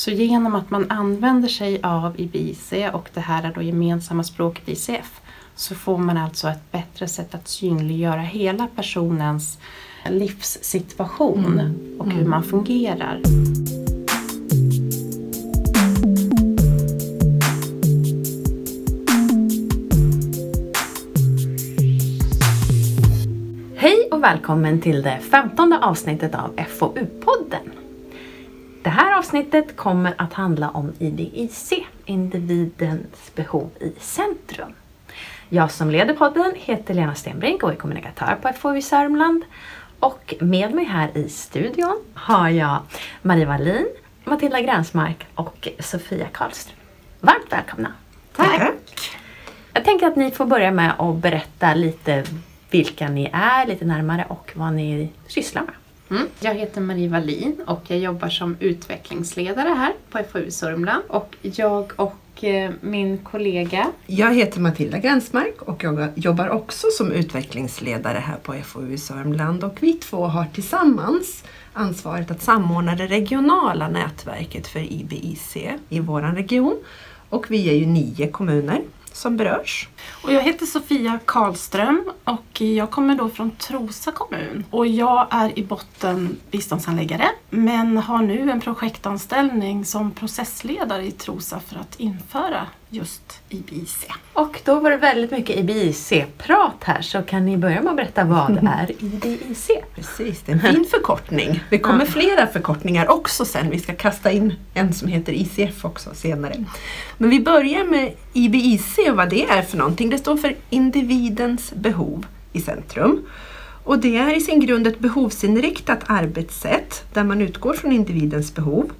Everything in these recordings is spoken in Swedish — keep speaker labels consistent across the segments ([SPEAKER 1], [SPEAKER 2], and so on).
[SPEAKER 1] Så genom att man använder sig av IBIC och det här är då gemensamma språket ICF så får man alltså ett bättre sätt att synliggöra hela personens livssituation och hur man fungerar.
[SPEAKER 2] Hej och välkommen till det femtonde avsnittet av FoU-podden. Det här avsnittet kommer att handla om IDIC, individens behov i centrum. Jag som leder podden heter Lena Stenbrink och är kommunikatör på FoU Sörmland. Och med mig här i studion har jag Marie Wallin, Matilda Gränsmark och Sofia Karlström. Varmt välkomna!
[SPEAKER 3] Tack!
[SPEAKER 2] Jag tänker att ni får börja med att berätta lite vilka ni är lite närmare och vad ni sysslar med.
[SPEAKER 1] Mm. Jag heter Marie Wallin och jag jobbar som utvecklingsledare här på FoU Sörmland. Och jag och eh, min kollega
[SPEAKER 3] Jag heter Matilda Gränsmark och jag jobbar också som utvecklingsledare här på FoU Sörmland och vi två har tillsammans ansvaret att samordna det regionala nätverket för IBIC i vår region. Och vi är ju nio kommuner som berörs.
[SPEAKER 4] Och jag heter Sofia Karlström och jag kommer då från Trosa kommun. Och jag är i botten biståndshandläggare men har nu en projektanställning som processledare i Trosa för att införa just IBIC.
[SPEAKER 2] Och då var det väldigt mycket IBIC-prat här så kan ni börja med att berätta vad är IBIC?
[SPEAKER 3] Precis, det är en fin förkortning. Det kommer flera förkortningar också sen. Vi ska kasta in en som heter ICF också senare. Men vi börjar med IBIC och vad det är för någonting. Det står för individens behov i centrum. Och det är i sin grund ett behovsinriktat arbetssätt där man utgår från individens behov.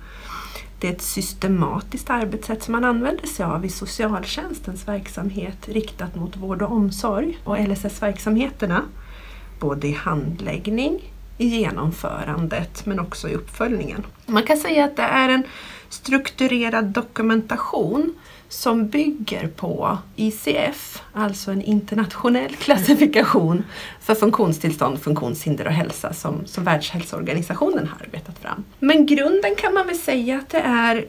[SPEAKER 3] Det är ett systematiskt arbetssätt som man använder sig av i socialtjänstens verksamhet riktat mot vård och omsorg och LSS-verksamheterna. Både i handläggning, i genomförandet men också i uppföljningen. Man kan säga att det är en strukturerad dokumentation som bygger på ICF, alltså en internationell klassifikation för funktionstillstånd, funktionshinder och hälsa som, som Världshälsoorganisationen har arbetat fram. Men grunden kan man väl säga att det är,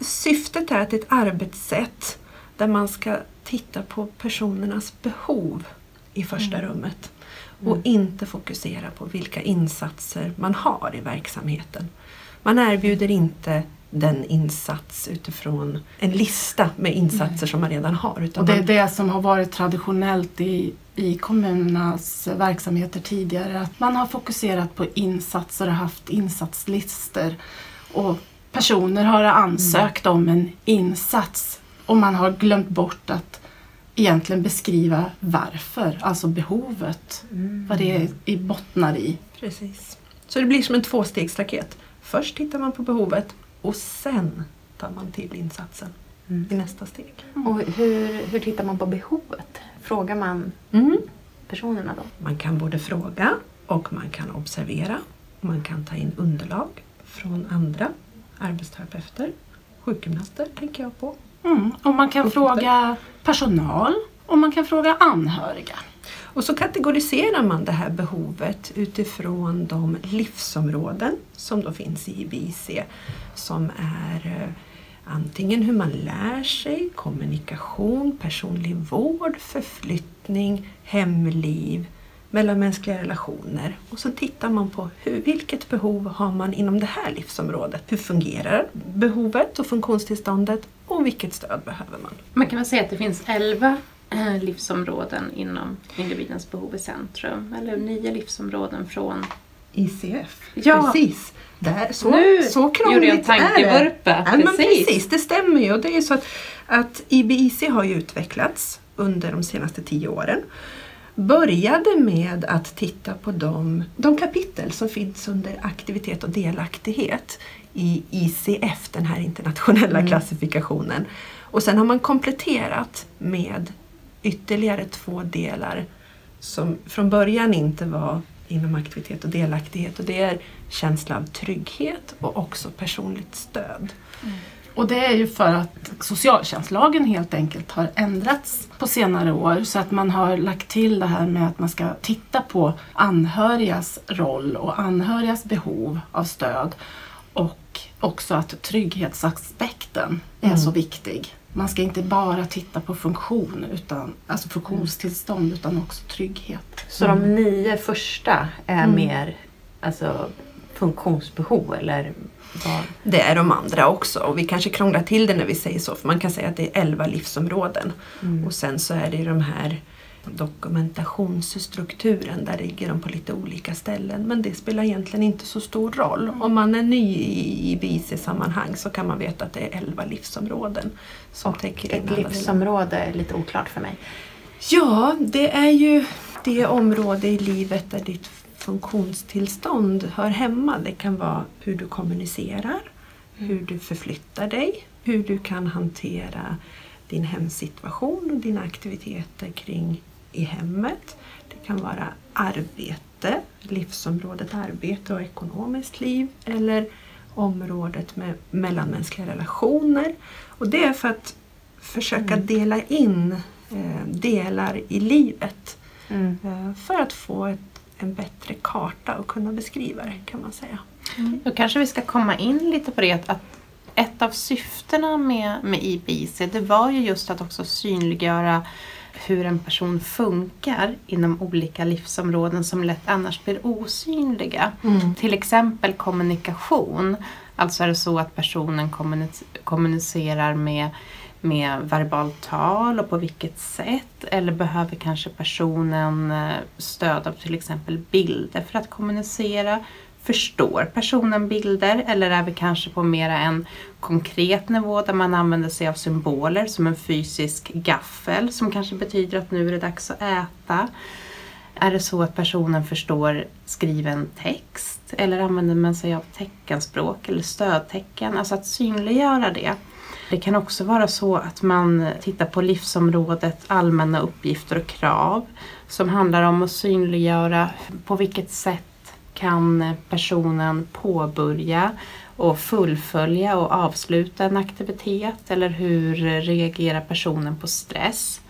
[SPEAKER 3] syftet är att det är ett arbetssätt där man ska titta på personernas behov i första rummet och inte fokusera på vilka insatser man har i verksamheten. Man erbjuder inte den insats utifrån en lista med insatser som man redan har. Utan
[SPEAKER 4] Och det är
[SPEAKER 3] man,
[SPEAKER 4] det som har varit traditionellt i, i kommunernas verksamheter tidigare. Att man har fokuserat på insatser och haft insatslistor. Och personer har ansökt om en insats och man har glömt bort att egentligen beskriva varför, alltså behovet. Vad det är i bottnar i.
[SPEAKER 3] precis. Så det blir som en tvåstegsraket. Först tittar man på behovet och sen tar man till insatsen i nästa steg.
[SPEAKER 2] Och hur, hur tittar man på behovet? Frågar man
[SPEAKER 3] Mm.
[SPEAKER 2] personerna då?
[SPEAKER 3] Man kan både fråga och man kan observera. Man kan ta in underlag från andra arbetsterapeuter, sjukgymnaster tänker jag på.
[SPEAKER 4] Mm. Och man kan
[SPEAKER 3] Uppgifter.
[SPEAKER 4] fråga personal och man kan fråga anhöriga.
[SPEAKER 3] Och så kategoriserar man det här behovet utifrån de livsområden som då finns i IBIC som är eh, antingen hur man lär sig, kommunikation, personlig vård, förflyttning, hemliv, mellanmänskliga relationer. Och så tittar man på hur, vilket behov har man inom det här livsområdet? Hur fungerar behovet och funktionstillståndet och vilket stöd behöver man?
[SPEAKER 1] Man kan väl säga att det finns elva livsområden inom individens behov i centrum. Eller nio livsområden från...
[SPEAKER 3] ICF.
[SPEAKER 1] Ja.
[SPEAKER 3] Precis. Där, så,
[SPEAKER 1] Nu
[SPEAKER 3] så krångligt
[SPEAKER 1] gjorde jag en tankevurpa.
[SPEAKER 3] är det. Ja, men
[SPEAKER 1] Precis.
[SPEAKER 3] precis, det stämmer ju. Och det är så att, att IBIC har utvecklats under de senaste tio åren. Började med att titta på de, de kapitel som finns under aktivitet och delaktighet i ICF, den här internationella klassifikationen. Och sen har man kompletterat med ytterligare två delar som från början inte var inom aktivitet och delaktighet. Och det är känsla av trygghet och också personligt stöd.
[SPEAKER 4] Och det är ju för att socialtjänstlagen helt enkelt har ändrats på senare år. Så att man har lagt till det här med att man ska titta på anhörigas roll och anhörigas behov av stöd. Och också att trygghetsaspekten är så viktig. Man ska inte bara titta på funktion, utan, alltså funktionstillstånd utan också trygghet.
[SPEAKER 2] Så de nio första är mer alltså, funktionsbehov eller vad?
[SPEAKER 3] Det är de andra också och vi kanske krånglar till det när vi säger så för man kan säga att det är 11 livsområden. Och sen så är det de här dokumentationsstrukturen, där ligger de på lite olika ställen. Men det spelar egentligen inte så stor roll. Om man är ny i, BIC-sammanhang så kan man veta att det är 11 livsområden som
[SPEAKER 2] Och
[SPEAKER 3] täcker
[SPEAKER 2] ett livsområde är lite oklart för mig.
[SPEAKER 3] Ja, det är ju det område i livet där ditt funktionstillstånd hör hemma. Det kan vara hur du kommunicerar, hur du förflyttar dig, hur du kan hantera din hemsituation och dina aktiviteter kring i hemmet. Det kan vara arbete, livsområdet arbete och ekonomiskt liv eller området med mellanmänskliga relationer. Och det är för att försöka dela in eh, delar i livet
[SPEAKER 2] Mm.
[SPEAKER 3] eh, för att få ett, en bättre karta och kunna beskriva det kan man säga.
[SPEAKER 1] Då kanske vi ska komma in lite på det att- att ett av syftena med, med IBIC det var ju just att också synliggöra hur en person funkar inom olika livsområden som lätt annars blir osynliga. Till exempel kommunikation. Alltså är det så att personen kommuni- kommunicerar med, med verbalt tal och på vilket sätt. Eller behöver kanske personen eh, stöd av till exempel bilder för att kommunicera. Förstår personen bilder eller är vi kanske på mera en konkret nivå där man använder sig av symboler som en fysisk gaffel som kanske betyder att nu är det dags att äta. Är det så att personen förstår skriven text eller använder man sig av teckenspråk eller stödtecken? Alltså att synliggöra det. Det kan också vara så att man tittar på livsområdet allmänna uppgifter och krav som handlar om att synliggöra på vilket sätt kan personen påbörja och fullfölja och avsluta en aktivitet eller hur reagerar personen på stress.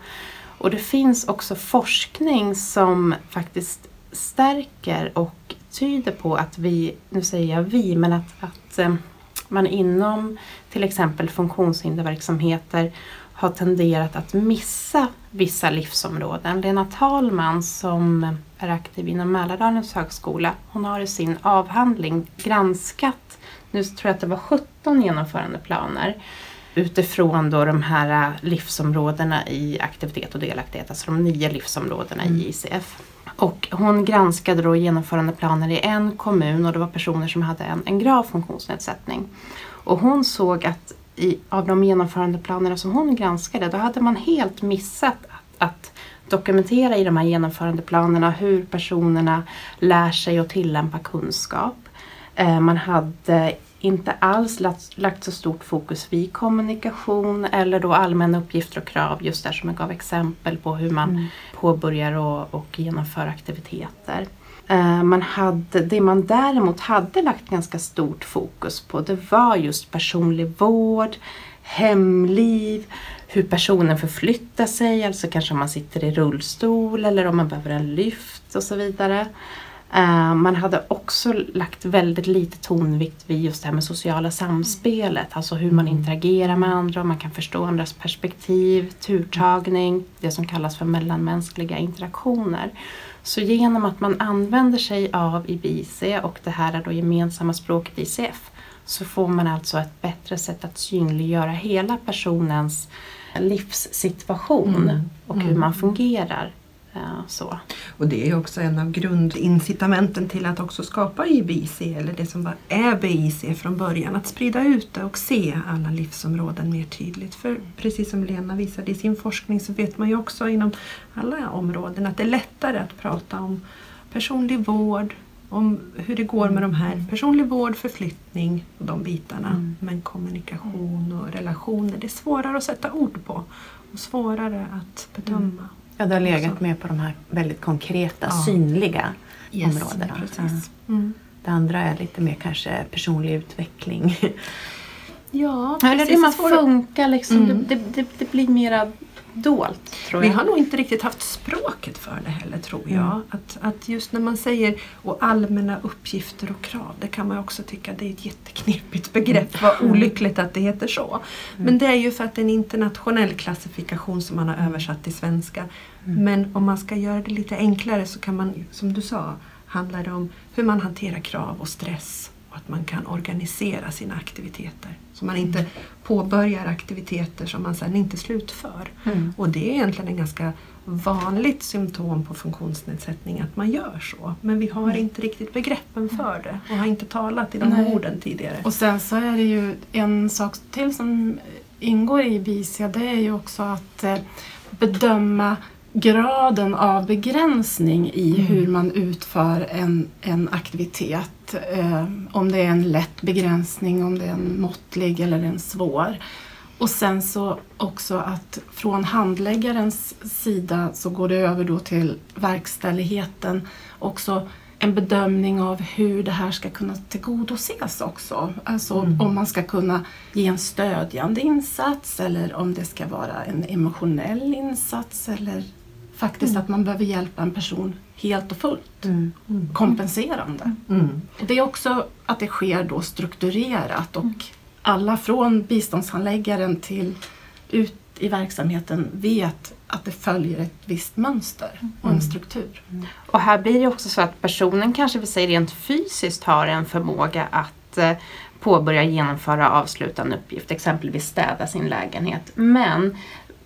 [SPEAKER 1] Och det finns också forskning som faktiskt stärker och tyder på att vi, nu säger jag vi, men att, att eh, man inom till exempel funktionshinderverksamheter har tenderat att missa vissa livsområden. Lena Talman som är aktiv inom Mälardalens högskola, hon har i sin avhandling granskat, nu tror jag att det var 17 genomförandeplaner utifrån då de här livsområdena i aktivitet och delaktighet, alltså de nio livsområdena i ICF. Och hon granskade då genomförandeplaner i en kommun och det var personer som hade en, en grav funktionsnedsättning. Och hon såg att i, av de genomförandeplanerna som hon granskade, då hade man helt missat att, att dokumentera i de här genomförandeplanerna hur personerna lär sig att tillämpa kunskap. Eh, man hade inte alls lagt, lagt så stort fokus vid kommunikation eller då allmänna uppgifter och krav just där som jag gav exempel på hur man påbörjar och, och genomför aktiviteter. Eh, Man hade, det man däremot hade lagt ganska stort fokus på det var just personlig vård, hemliv, hur personen förflyttar sig, alltså kanske om man sitter i rullstol eller om man behöver en lyft och så vidare. Eh, Man hade också lagt väldigt lite tonvikt vid just det här med sociala samspelet, alltså hur man interagerar med andra, om man kan förstå andras perspektiv, turtagning, det som kallas för mellanmänskliga interaktioner. Så genom att man använder sig av IBIC och det här är då gemensamma språket ICF så får man alltså ett bättre sätt att synliggöra hela personens livssituation och hur man fungerar. eh, Så.
[SPEAKER 3] Och det är också en av grundincitamenten till att också skapa IBIC, eller det som är BIC från början, att sprida ut det och se alla livsområden mer tydligt. För precis som Lena visade i sin forskning så vet man ju också inom alla områden att det är lättare att prata om personlig vård, om hur det går med de här personlig vård, förflyttning och de bitarna. Men kommunikation och relationer, det är svårare att sätta ord på och svårare att bedöma.
[SPEAKER 2] Ja, det har legat
[SPEAKER 3] Också.
[SPEAKER 2] mer på de här väldigt konkreta,
[SPEAKER 3] Ja.
[SPEAKER 2] synliga
[SPEAKER 3] Yes,
[SPEAKER 2] områdena.
[SPEAKER 3] precis.
[SPEAKER 2] Ja.
[SPEAKER 3] Mm.
[SPEAKER 2] Det andra är lite mer kanske personlig utveckling.
[SPEAKER 3] Ja,
[SPEAKER 1] Eller hur
[SPEAKER 3] precis.
[SPEAKER 1] man funkar liksom.
[SPEAKER 3] Mm.
[SPEAKER 1] Det, det, det, det blir mera dolt
[SPEAKER 3] Vi har nog inte riktigt haft språket för det heller tror jag.
[SPEAKER 1] Mm.
[SPEAKER 3] Att, att just när man säger och allmänna uppgifter och krav, det kan man också tycka det är ett jätteknepigt begrepp. Vad olyckligt att det heter så. Men det är ju för att det är en internationell klassifikation som man har översatt till svenska. Men om man ska göra det lite enklare så kan man, som du sa, handlar det om hur man hanterar krav och stress och att man kan organisera sina aktiviteter. Så man inte påbörjar aktiviteter som man sen inte slutför.
[SPEAKER 1] Mm.
[SPEAKER 3] Och det är egentligen en ganska vanligt symptom på funktionsnedsättning att man gör så. Men vi har inte riktigt begreppen för det och har inte talat i de
[SPEAKER 4] Nej.
[SPEAKER 3] orden tidigare.
[SPEAKER 4] Och sen så är det ju en sak till som ingår i BICIA, det är ju också att eh, bedöma graden av begränsning i hur man utför en, en aktivitet. Eh, om det är en lätt begränsning, om det är en måttlig eller en svår. Och sen så också att från handläggarens sida så går det över då till verkställigheten också en bedömning av hur det här ska kunna tillgodoses också. Alltså om man ska kunna ge en stödjande insats eller om det ska vara en emotionell insats eller faktiskt att man behöver hjälpa en person helt och fullt.
[SPEAKER 2] Mm.
[SPEAKER 4] Kompenserande.
[SPEAKER 3] Mm.
[SPEAKER 4] Det är också att det sker då strukturerat och alla från biståndshandläggaren till ut i verksamheten vet att det följer ett visst mönster och en struktur.
[SPEAKER 1] Och här blir det också så att personen kanske vi säger rent fysiskt har en förmåga att eh, påbörja genomföra avslutande uppgift, exempelvis städa sin lägenhet. Men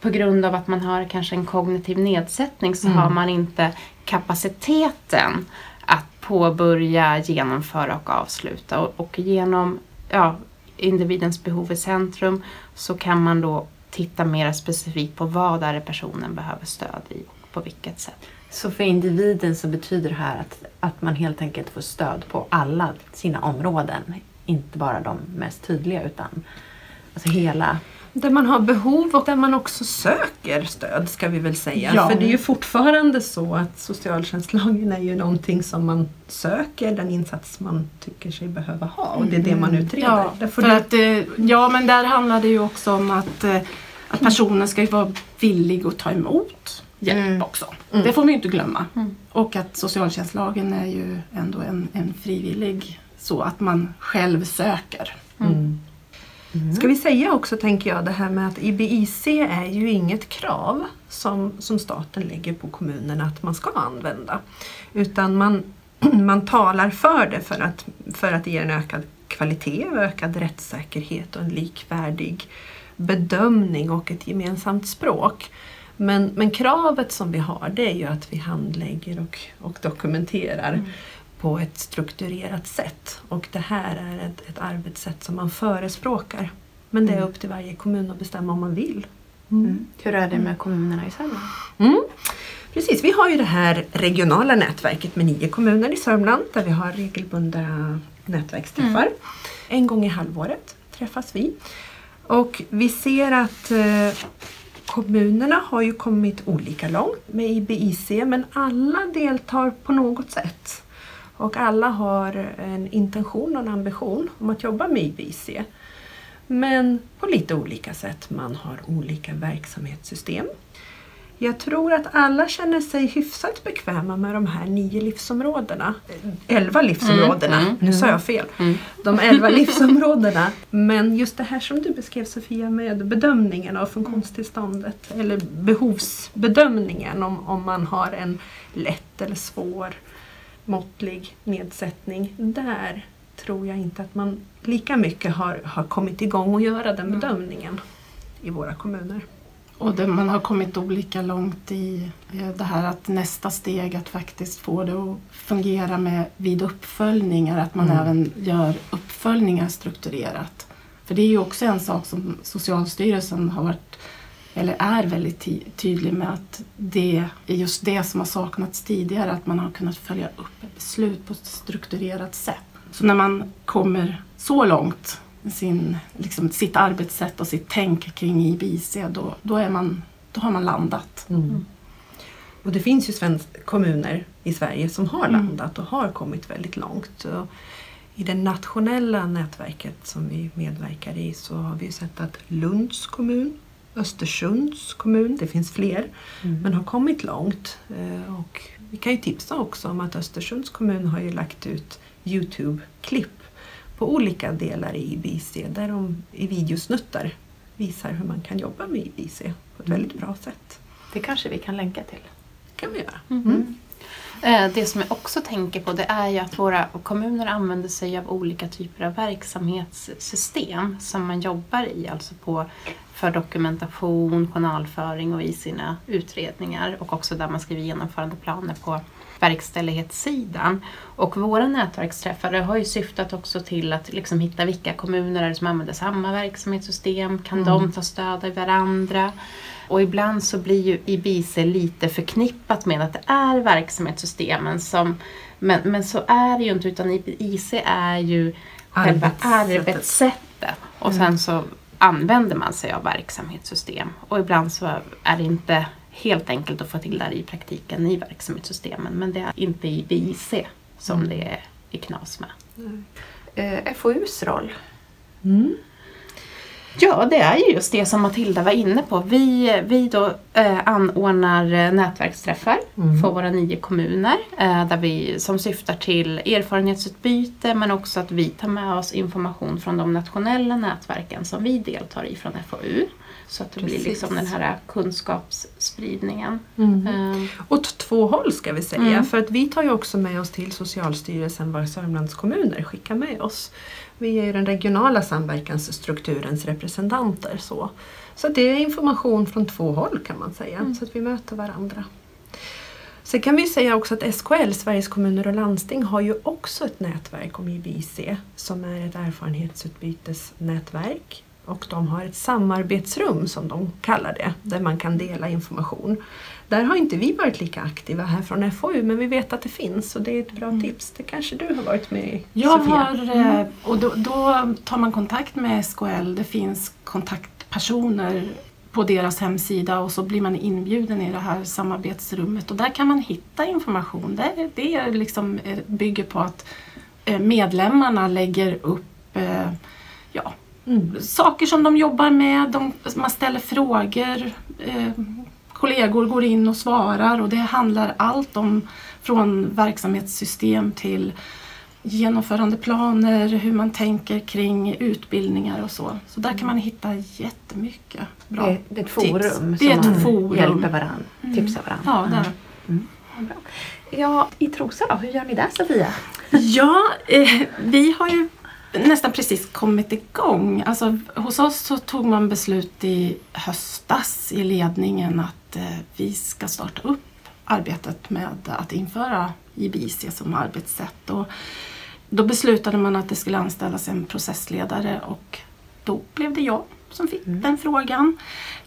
[SPEAKER 1] på grund av att man har kanske en kognitiv nedsättning så har man inte kapaciteten att påbörja, genomföra och avsluta. Och, och genom ja, individens behov i centrum så kan man då titta mer specifikt på vad är det personen behöver stöd i och på vilket sätt.
[SPEAKER 2] Så för individen så betyder det här att, att man helt enkelt får stöd på alla sina områden. Inte bara de mest tydliga utan alltså hela.
[SPEAKER 3] Där man har behov och där man också söker stöd ska vi väl säga.
[SPEAKER 4] Ja.
[SPEAKER 3] För det är ju fortfarande så att socialtjänstlagen är ju någonting som man söker, den insats man tycker sig behöva ha och det är det man utreder.
[SPEAKER 4] Ja, för
[SPEAKER 3] du-
[SPEAKER 4] att, eh, ja, men där handlar det ju också om att, eh, att personen ska ju vara villig att ta emot hjälp
[SPEAKER 2] Mm.
[SPEAKER 4] också.
[SPEAKER 3] Mm.
[SPEAKER 4] Det får man ju inte glömma.
[SPEAKER 1] Mm.
[SPEAKER 4] Och att socialtjänstlagen är ju ändå en, en frivillig så att man själv söker.
[SPEAKER 3] Mm. Ska vi säga också, tänker jag, det här med att IBIC är ju inget krav som, som staten lägger på kommunerna att man ska använda. Utan man, man talar för det för att, för att ger en ökad kvalitet, ökad rättssäkerhet och en likvärdig bedömning och ett gemensamt språk. Men, men kravet som vi har det är ju att vi handlägger och, och dokumenterar på ett strukturerat sätt. Och det här är ett, ett arbetssätt som man förespråkar. Men det är upp till varje kommun att bestämma om man vill.
[SPEAKER 2] Mm. Hur är det med kommunerna i Sörmland?
[SPEAKER 3] Mm. Precis, vi har ju det här regionala nätverket med nio kommuner i Sörmland där vi har regelbundna nätverksträffar. En gång i halvåret träffas vi. Och vi ser att eh, kommunerna har ju kommit olika långt med IBIC men alla deltar på något sätt. Och alla har en intention och en ambition om att jobba med IBIC. Men på lite olika sätt. Man har olika verksamhetssystem. Jag tror att alla känner sig hyfsat bekväma med de här nio livsområdena. Elva livsområdena,
[SPEAKER 1] Mm, mm,
[SPEAKER 3] nu sa jag fel.
[SPEAKER 1] Mm.
[SPEAKER 3] De elva livsområdena. Men just det här som du beskrev Sofia med bedömningen av funktionstillståndet eller behovsbedömningen om, om man har en lätt eller svår måttlig nedsättning. Där tror jag inte att man lika mycket har, har kommit igång att göra den bedömningen i våra kommuner.
[SPEAKER 4] Och det, man har kommit olika långt i det här att nästa steg att faktiskt få det att fungera med vid uppföljningar, att man
[SPEAKER 3] Mm.
[SPEAKER 4] även gör uppföljningar strukturerat. För det är ju också en sak som Socialstyrelsen har varit, eller är väldigt ty- tydlig med att det är just det som har saknats tidigare, att man har kunnat följa upp beslut på ett strukturerat sätt. Så när man kommer så långt med sin, liksom, sitt arbetssätt och sitt tänk kring IBIC, då, då, är man, då har man landat.
[SPEAKER 3] Mm. Och det finns ju svensk, kommuner i Sverige som har
[SPEAKER 4] Mm.
[SPEAKER 3] landat och har kommit väldigt långt. Och I det nationella nätverket som vi medverkar i så har vi sett att Lunds kommun, Östersunds kommun, det finns fler, men har kommit långt. Eh, Och vi kan ju tipsa också om att Östersunds kommun har ju lagt ut Youtube-klipp på olika delar i IBIC där de i videosnuttar visar hur man kan jobba med IBIC på ett väldigt bra sätt.
[SPEAKER 2] Det kanske vi kan länka till.
[SPEAKER 3] Det kan vi göra.
[SPEAKER 1] Mm. Eh, Det som jag också tänker på det är ju att våra kommuner använder sig av olika typer av verksamhetssystem som man jobbar i, alltså på, för dokumentation, journalföring och i sina utredningar och också där man skriver genomförandeplaner på verkställighetssidan. Och våra nätverksträffar har ju syftat också till att liksom hitta vilka kommuner som använder samma verksamhetssystem, kan de ta stöd av varandra? Och ibland så blir ju IBIC lite förknippat med att det är verksamhetssystemen som men, men så är det ju inte utan IBIC är ju själva
[SPEAKER 3] Arbetssättet.
[SPEAKER 1] arbetssättet. Och sen så använder man sig av verksamhetssystem. Och ibland så är det inte helt enkelt att få till det här i praktiken i verksamhetssystemen. Men det är inte i BIC som det är i knas med.
[SPEAKER 2] Eh, FoUs roll.
[SPEAKER 1] Ja, det är ju just det som Matilda var inne på. Vi, vi då eh, anordnar eh, nätverksträffar för våra nio kommuner eh, där vi, som syftar till erfarenhetsutbyte men också att vi tar med oss information från de nationella nätverken som vi deltar i från FoU. Så att det blir
[SPEAKER 3] Precis.
[SPEAKER 1] liksom den här kunskapsspridningen.
[SPEAKER 3] Mm.
[SPEAKER 1] Eh,
[SPEAKER 3] Åt två håll ska vi säga.
[SPEAKER 1] Mm.
[SPEAKER 3] För att vi tar ju också med oss till Socialstyrelsen vad Sörmlands kommuner skickar med oss. Vi är ju den regionala samverkansstrukturens representanter. Så, så det är information från två håll kan man säga. Så att vi möter varandra. Sen kan vi säga också att SKL, Sveriges kommuner och landsting, har ju också ett nätverk om IBIC som är ett erfarenhetsutbytesnätverk. Och de har ett samarbetsrum som de kallar det, där man kan dela information. Där har inte vi varit lika aktiva här från FoU men vi vet att det finns och det är ett bra tips. Det kanske du har varit med i,
[SPEAKER 4] Jag
[SPEAKER 3] Sofia?
[SPEAKER 4] har, eh, och då, då tar man kontakt med SKL. Det finns kontaktpersoner på deras hemsida och så blir man inbjuden i det här samarbetsrummet och där kan man hitta information. Det, det liksom, eh, bygger på att eh, medlemmarna lägger upp eh, saker som de jobbar med, de, man ställer frågor, eh, kollegor går in och svarar och det handlar allt om från verksamhetssystem till genomförandeplaner, hur man tänker kring utbildningar och så. Så där kan man hitta jättemycket bra
[SPEAKER 2] Det, det är ett
[SPEAKER 4] tips.
[SPEAKER 2] forum
[SPEAKER 4] Det är
[SPEAKER 2] som
[SPEAKER 4] ett
[SPEAKER 2] man
[SPEAKER 4] forum.
[SPEAKER 2] hjälper varandra, tipsar varandra.
[SPEAKER 4] Ja, där.
[SPEAKER 2] Vad bra. Ja, i Trosa då, hur gör ni där Sofia?
[SPEAKER 4] Ja, eh, vi har ju nästan precis kommit igång. Alltså, hos oss så tog man beslut i höstas i ledningen att eh, vi ska starta upp arbetet med att införa IBIC som arbetssätt. Och då beslutade man att det skulle anställas en processledare och då blev det jag som fick den frågan.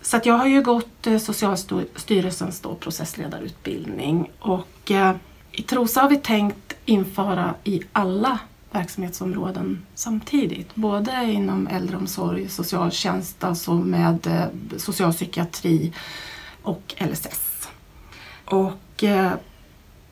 [SPEAKER 4] Så att jag har ju gått eh, Socialstyrelsens då processledarutbildning och eh, i Trosa har vi tänkt införa i alla verksamhetsområden samtidigt. Både inom äldreomsorg, socialtjänst, alltså med eh, socialpsykiatri och LSS. Och eh,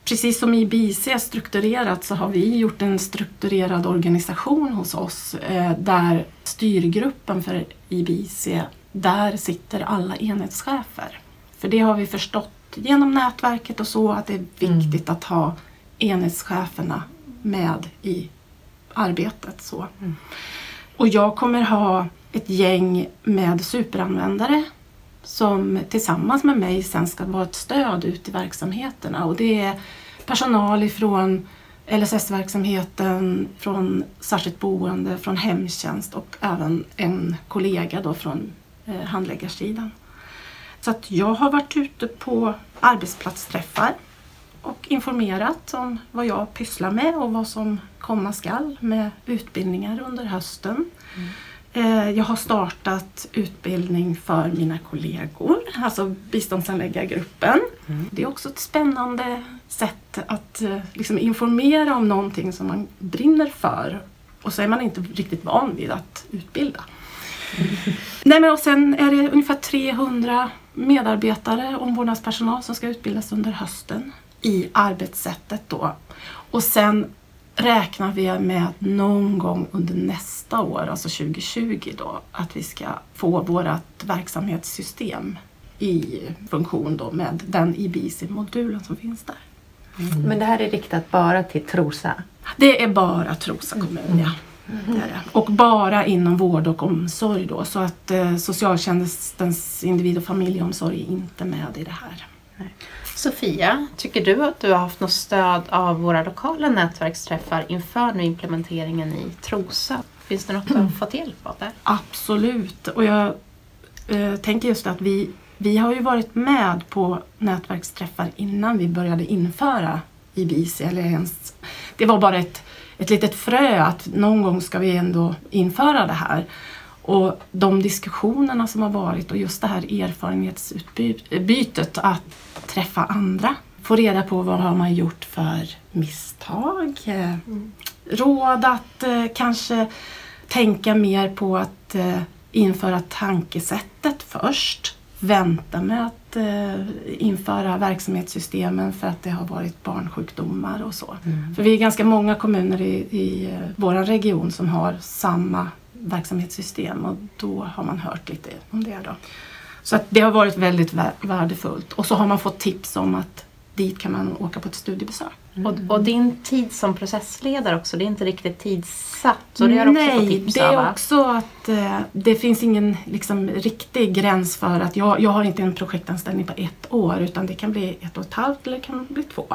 [SPEAKER 4] precis som IBIC är strukturerat så har vi gjort en strukturerad organisation hos oss eh, där styrgruppen för IBIC, där sitter alla enhetschefer. För det har vi förstått genom nätverket och så att det är viktigt att ha enhetscheferna med i arbetet. Så. Och jag kommer ha ett gäng med superanvändare som tillsammans med mig sen ska vara ett stöd ut i verksamheterna. Och det är personal ifrån LSS-verksamheten, från särskilt boende, från hemtjänst och även en kollega då från eh, handläggarsidan. Så att jag har varit ute på arbetsplatsträffar och informerat om vad jag pysslar med och vad som komma skall med utbildningar under hösten. Eh, Jag har startat utbildning för mina kollegor, alltså biståndsanläggargruppen. Det är också ett spännande sätt att eh, liksom informera om någonting som man brinner för och så är man inte riktigt van vid att utbilda. Nej, men och sen är det ungefär 300 medarbetare, omvårdnadspersonal som ska utbildas under hösten i arbetssättet då. Och sen räknar vi med att någon gång under nästa år, alltså 2020 då, att vi ska få vårt verksamhetssystem i funktion då med den IBIC-modulen som finns där.
[SPEAKER 2] Men det här är riktat bara till Trosa?
[SPEAKER 4] Det är bara Trosa kommun, ja. Det. Och bara inom vård och omsorg då, så att eh, socialtjänstens individ och familjeomsorg är inte med i det här.
[SPEAKER 1] Sofia, tycker du att du har haft något stöd av våra lokala nätverksträffar inför nu implementeringen i Trosa? Finns det något du har fått hjälp av där?
[SPEAKER 4] Absolut. Och jag eh, tänker just att vi, vi har ju varit med på nätverksträffar innan vi började införa IBIC. Eller ens, det var bara ett, ett litet frö att någon gång ska vi ändå införa det här. Och de diskussionerna som har varit och just det här erfarenhetsutbytet att träffa andra, få reda på vad har man gjort för misstag, eh, råd att eh, kanske tänka mer på att eh, införa tankesättet först. Vänta med att eh, införa verksamhetssystemen för att det har varit barnsjukdomar och så. För vi är ganska många kommuner i, i vår region som har samma verksamhetssystem och då har man hört lite om det. Då. Så att det har varit väldigt vä- värdefullt. Och så har man fått tips om att dit kan man åka på ett studiebesök.
[SPEAKER 1] Och, och din tid som processledare också, det är inte riktigt tidsatt. Och det har du också fått
[SPEAKER 4] Nej,
[SPEAKER 1] tips
[SPEAKER 4] det
[SPEAKER 1] av
[SPEAKER 4] är
[SPEAKER 1] va?
[SPEAKER 4] också att eh, det finns ingen liksom, riktig gräns för att jag, jag har inte en projektanställning på ett år utan det kan bli ett och ett halvt eller det kan bli två.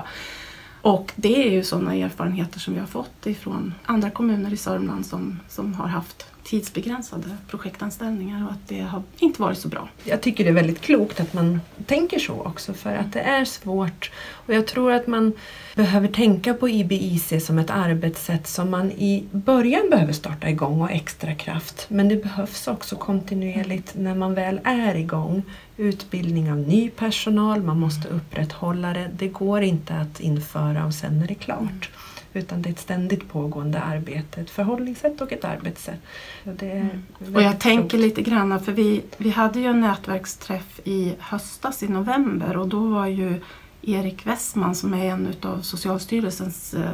[SPEAKER 4] Och det är ju sådana erfarenheter som vi har fått ifrån andra kommuner i Sörmland som, som har haft tidsbegränsade projektanställningar och att det har inte varit så bra.
[SPEAKER 3] Jag tycker det är väldigt klokt att man tänker så också för att det är svårt. Och jag tror att man behöver tänka på IBIC som ett arbetssätt som man i början behöver starta igång och extra kraft. Men det behövs också kontinuerligt när man väl är igång. Utbildning av ny personal, man måste upprätthålla det. Det går inte att införa och sen är det klart. Utan det är ett ständigt pågående arbete, ett förhållningssätt och ett arbetssätt. Är
[SPEAKER 4] Och jag tänker lite grann, för vi, vi hade ju en nätverksträff i höstas i november och då var ju Erik Westman som är en av Socialstyrelsens eh,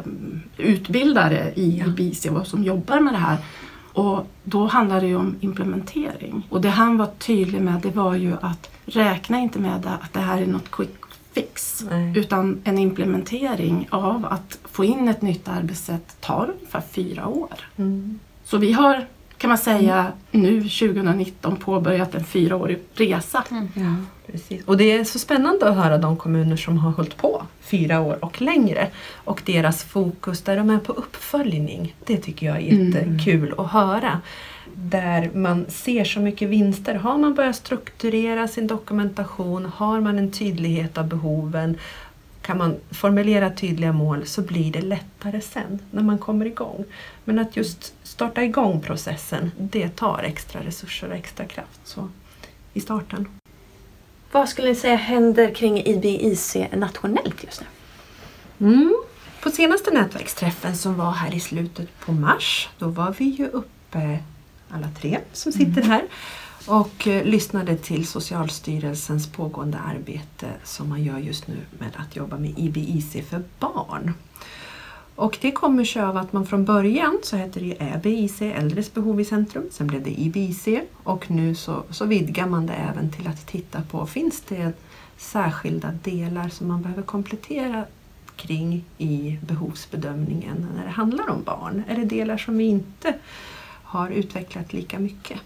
[SPEAKER 4] utbildare i
[SPEAKER 3] Ja.
[SPEAKER 4] IBIC och som jobbar med det här. Och då handlade det ju om implementering. Och det han var tydlig med det var ju att räkna inte med att det här är något quick fix.
[SPEAKER 3] Nej.
[SPEAKER 4] Utan en implementering av att få in ett nytt arbetssätt tar ungefär fyra år.
[SPEAKER 3] Mm.
[SPEAKER 4] Så vi har, kan man säga, nu 2019 påbörjat en fyraårig resa.
[SPEAKER 3] Ja, precis. Och det är så spännande att höra de kommuner som har hållit på fyra år och längre och deras fokus där de är på uppföljning. Det tycker jag är jättekul att höra. Där man ser så mycket vinster. Har man börjat strukturera sin dokumentation, har man en tydlighet av behoven, kan man formulera tydliga mål så blir det lättare sen när man kommer igång. Men att just starta igång processen, det tar extra resurser och extra kraft. Så i starten.
[SPEAKER 2] Vad skulle ni säga händer kring IBIC nationellt just nu?
[SPEAKER 3] Mm. På senaste nätverksträffen som var här i slutet på mars, då var vi ju uppe alla tre som sitter här och eh, lyssnade till Socialstyrelsens pågående arbete som man gör just nu med att jobba med IBIC för barn. Och det kommer sig av att man från början så hette det ju ÄBIC, Äldres behov i centrum, sen blev det IBIC och nu så, så vidgar man det även till att titta på, finns det särskilda delar som man behöver komplettera kring i behovsbedömningen när det handlar om barn? Är det delar som vi inte har utvecklat lika mycket?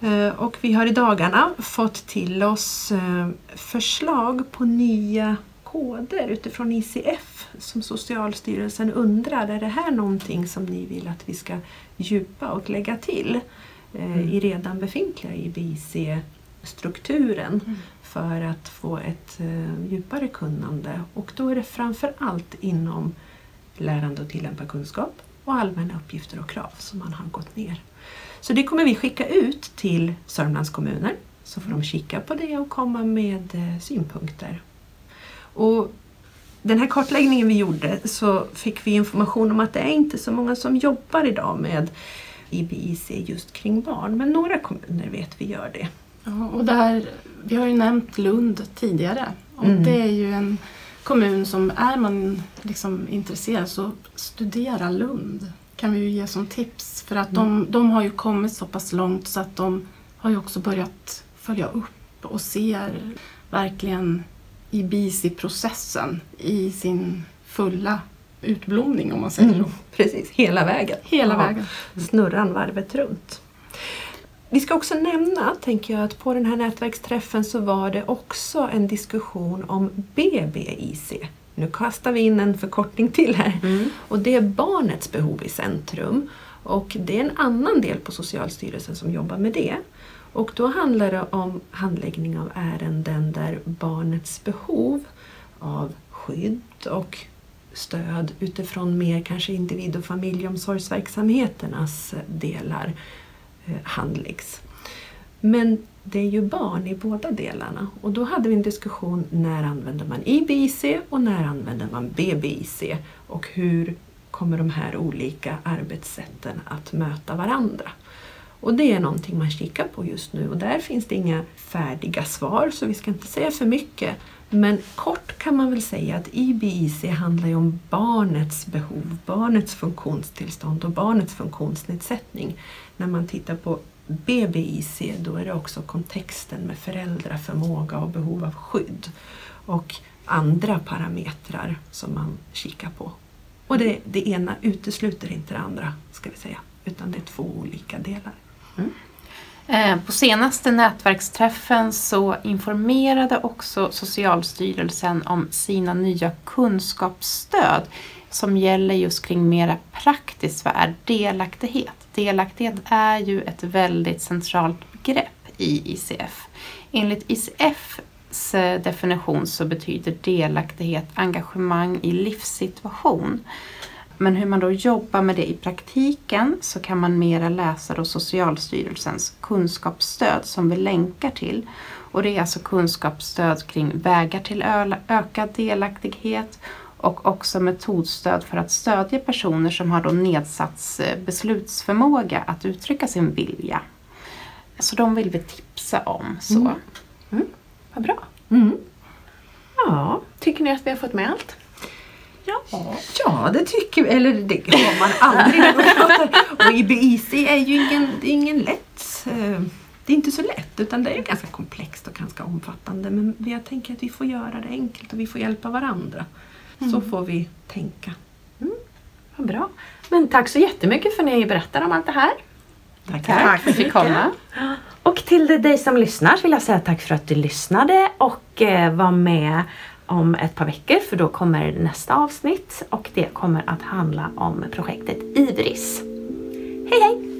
[SPEAKER 3] Eh, Och vi har i dagarna fått till oss eh, förslag på nya koder utifrån ICF som Socialstyrelsen undrar, är det här någonting som ni vill att vi ska djupa och lägga till eh, i redan befintliga IBIC-strukturen för att få ett djupare kunnande. Och då är det framför allt inom lärande och tillämpa kunskap och allmänna uppgifter och krav som man har gått ner. Så det kommer vi skicka ut till Sörmlands kommuner så får de kika på det och komma med eh, synpunkter. Och den här kartläggningen vi gjorde så fick vi information om att det är inte så många som jobbar idag med IBIC just kring barn, men några kommuner vet vi gör det.
[SPEAKER 4] Ja, och där, vi har ju nämnt Lund tidigare och
[SPEAKER 3] Mm.
[SPEAKER 4] det är ju en kommun som är man liksom intresserad så studera Lund kan vi ju ge som tips. För att de, de har ju kommit så pass långt så att de har ju också börjat följa upp och ser verkligen i BICI-processen i sin fulla utblomning om man säger så.
[SPEAKER 3] Mm, precis, hela vägen.
[SPEAKER 4] Hela
[SPEAKER 3] Ja,
[SPEAKER 4] vägen.
[SPEAKER 3] Snurran varvet runt. Vi ska också nämna, tänker jag, att på den här nätverksträffen så var det också en diskussion om BBIC. Nu kastar vi in en förkortning till här. Och det är barnets behov i centrum. Och det är en annan del på Socialstyrelsen som jobbar med det. Och då handlar det om handläggning av ärenden där barnets behov av skydd och stöd utifrån mer kanske individ och familjeomsorgsverksamheternas delar Eh, handläggs. Men det är ju barn i båda delarna och då hade vi en diskussion när använder man IBIC och när använder man BBIC och hur kommer de här olika arbetssätten att möta varandra. Och det är någonting man kikar på just nu och där finns det inga färdiga svar så vi ska inte säga för mycket. Men kort kan man väl säga att IBIC handlar ju om barnets behov, barnets funktionstillstånd och barnets funktionsnedsättning. När man tittar på BBIC då är det också kontexten med föräldraförmåga och behov av skydd. Och andra parametrar som man kikar på. Och det, det ena utesluter inte det andra, ska vi säga. Utan det är två olika delar. Mm.
[SPEAKER 1] Eh, på senaste nätverksträffen så informerade också Socialstyrelsen om sina nya kunskapsstöd som gäller just kring mera praktiskt vad är delaktighet. Delaktighet är ju ett väldigt centralt begrepp i ICF. Enligt ICFs eh, definition så betyder delaktighet engagemang i livssituation. Men hur man då jobbar med det i praktiken så kan man mera läsa då Socialstyrelsens kunskapsstöd som vi länkar till. Och det är alltså kunskapsstöd kring vägar till ökad delaktighet och också metodstöd för att stödja personer som har då nedsatt eh, beslutsförmåga att uttrycka sin vilja. Så de vill vi tipsa om. Så.
[SPEAKER 2] Vad bra.
[SPEAKER 3] Mm.
[SPEAKER 2] Ja, tycker ni att vi har fått med allt?
[SPEAKER 3] Ja, det tycker vi. Eller det har man aldrig. Och IBIC är ju ingen, är ingen lätt... eh, Det är inte så lätt utan det är ganska komplext och ganska omfattande. Men jag tänker att vi får göra det enkelt och vi får hjälpa varandra. Så får vi tänka.
[SPEAKER 2] Vad bra. Men tack så jättemycket för att ni berättar om allt det här.
[SPEAKER 3] Tack.
[SPEAKER 1] Tack för att vi fick komma.
[SPEAKER 2] Och till dig som lyssnar vill jag säga tack för att du lyssnade och eh, var med om ett par veckor för då kommer nästa avsnitt och det kommer att handla om projektet Ibris. Hej hej!